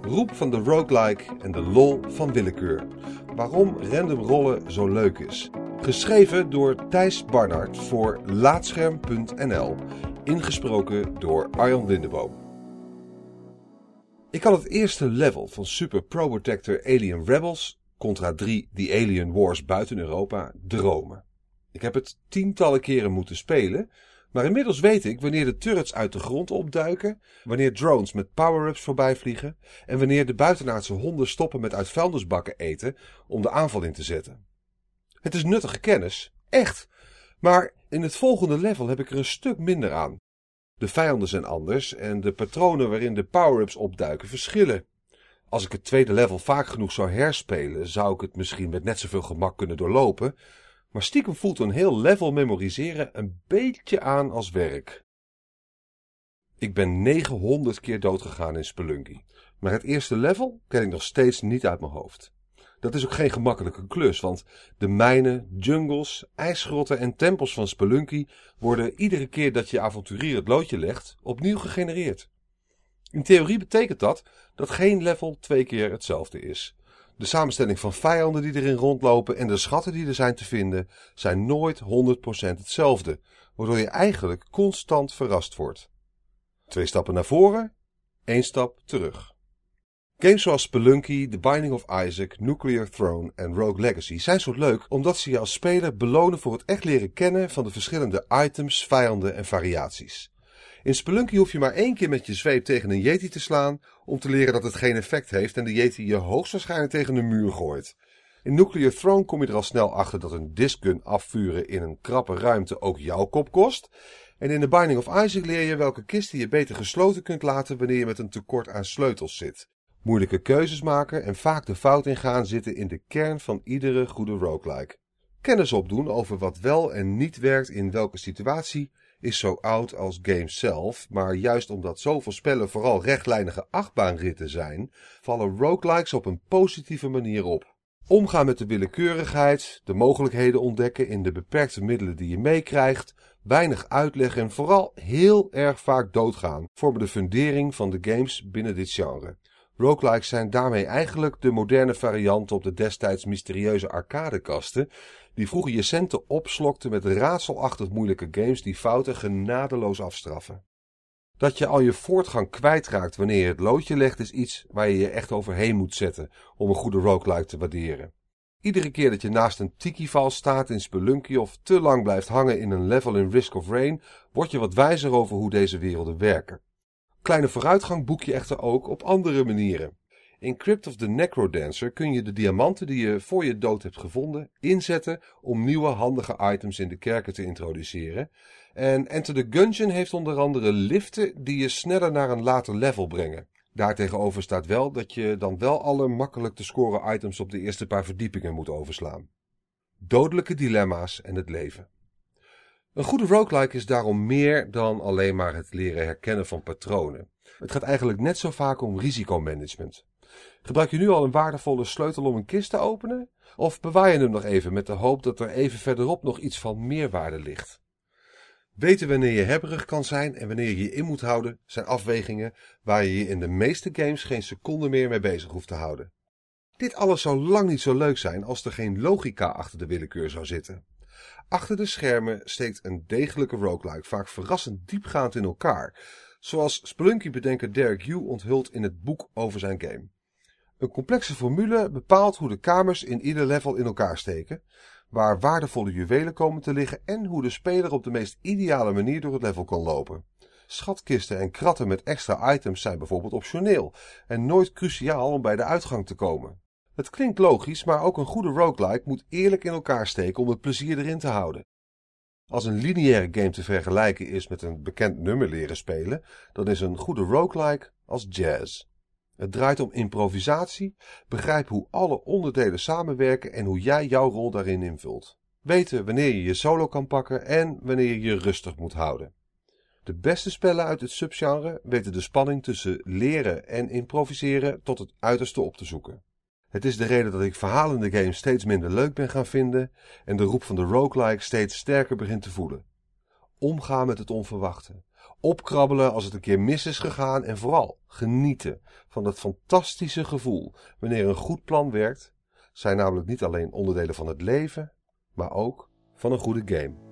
Roep van de roguelike en de lol van willekeur. Waarom random rollen zo leuk is. Geschreven door Thijs Barnard voor Laatscherm.nl. Ingesproken door Arjan Lindeboom. Ik kan het eerste level van Super Pro Protector Alien Rebels contra 3 The Alien Wars buiten Europa dromen. Ik heb het tientallen keren moeten spelen, maar inmiddels weet ik wanneer de turrets uit de grond opduiken, wanneer drones met power-ups voorbij vliegen en wanneer de buitenaardse honden stoppen met uit vuilnisbakken eten om de aanval in te zetten. Het is nuttige kennis, echt, maar in het volgende level heb ik er een stuk minder aan. De vijanden zijn anders en de patronen waarin de power-ups opduiken verschillen. Als ik het tweede level vaak genoeg zou herspelen, zou ik het misschien met net zoveel gemak kunnen doorlopen, maar stiekem voelt een heel level memoriseren een beetje aan als werk. Ik ben 900 keer doodgegaan in Spelunky, maar het eerste level ken ik nog steeds niet uit mijn hoofd. Dat is ook geen gemakkelijke klus, want de mijnen, jungles, ijsgrotten en tempels van Spelunky worden iedere keer dat je avonturier het loodje legt, opnieuw gegenereerd. In theorie betekent dat dat geen level twee keer hetzelfde is. De samenstelling van vijanden die erin rondlopen en de schatten die er zijn te vinden zijn nooit 100% hetzelfde, waardoor je eigenlijk constant verrast wordt. Twee stappen naar voren, één stap terug. Games zoals Spelunky, The Binding of Isaac, Nuclear Throne en Rogue Legacy zijn zo leuk omdat ze je als speler belonen voor het echt leren kennen van de verschillende items, vijanden en variaties. In Spelunky hoef je maar één keer met je zweep tegen een yeti te slaan om te leren dat het geen effect heeft en de yeti je hoogstwaarschijnlijk tegen de muur gooit. In Nuclear Throne kom je er al snel achter dat een discgun afvuren in een krappe ruimte ook jouw kop kost. En in The Binding of Isaac leer je welke kisten je beter gesloten kunt laten wanneer je met een tekort aan sleutels zit. Moeilijke keuzes maken en vaak de fout ingaan zitten in de kern van iedere goede roguelike. Kennis opdoen over wat wel en niet werkt in welke situatie is zo oud als games zelf, maar juist omdat zoveel spellen vooral rechtlijnige achtbaanritten zijn, vallen roguelikes op een positieve manier op. Omgaan met de willekeurigheid, de mogelijkheden ontdekken in de beperkte middelen die je meekrijgt, weinig uitleg en vooral heel erg vaak doodgaan vormen de fundering van de games binnen dit genre. Roguelikes zijn daarmee eigenlijk de moderne variant op de destijds mysterieuze arcadekasten, die vroeger je centen opslokten met raadselachtig moeilijke games die fouten genadeloos afstraffen. Dat je al je voortgang kwijtraakt wanneer je het loodje legt is iets waar je je echt overheen moet zetten om een goede roguelike te waarderen. Iedere keer dat je naast een tiki-val staat in Spelunky of te lang blijft hangen in een level in Risk of Rain, word je wat wijzer over hoe deze werelden werken. Kleine vooruitgang boek je echter ook op andere manieren. In Crypt of the Necrodancer kun je de diamanten die je voor je dood hebt gevonden inzetten om nieuwe handige items in de kerken te introduceren. En Enter the Gungeon heeft onder andere liften die je sneller naar een later level brengen. Daartegenover staat wel dat je dan wel alle makkelijk te scoren items op de eerste paar verdiepingen moet overslaan. Dodelijke dilemma's en het leven. Een goede roguelike is daarom meer dan alleen maar het leren herkennen van patronen. Het gaat eigenlijk net zo vaak om risicomanagement. Gebruik je nu al een waardevolle sleutel om een kist te openen? Of bewaar je hem nog even met de hoop dat er even verderop nog iets van meerwaarde ligt? Weten wanneer je hebberig kan zijn en wanneer je je in moet houden, zijn afwegingen waar je je in de meeste games geen seconde meer mee bezig hoeft te houden. Dit alles zou lang niet zo leuk zijn als er geen logica achter de willekeur zou zitten. Achter de schermen steekt een degelijke roguelike vaak verrassend diepgaand in elkaar, zoals Spelunky-bedenker Derek Yu onthult in het boek over zijn game. Een complexe formule bepaalt hoe de kamers in ieder level in elkaar steken, waar waardevolle juwelen komen te liggen en hoe de speler op de meest ideale manier door het level kan lopen. Schatkisten en kratten met extra items zijn bijvoorbeeld optioneel en nooit cruciaal om bij de uitgang te komen. Het klinkt logisch, maar ook een goede roguelike moet eerlijk in elkaar steken om het plezier erin te houden. Als een lineaire game te vergelijken is met een bekend nummer leren spelen, dan is een goede roguelike als jazz. Het draait om improvisatie, begrijpen hoe alle onderdelen samenwerken en hoe jij jouw rol daarin invult. Weten wanneer je je solo kan pakken en wanneer je je rustig moet houden. De beste spellen uit het subgenre weten de spanning tussen leren en improviseren tot het uiterste op te zoeken. Het is de reden dat ik verhalende games steeds minder leuk ben gaan vinden en de roep van de roguelike steeds sterker begint te voelen. Omgaan met het onverwachte. Opkrabbelen als het een keer mis is gegaan en vooral genieten van het fantastische gevoel wanneer een goed plan werkt, zijn namelijk niet alleen onderdelen van het leven, maar ook van een goede game.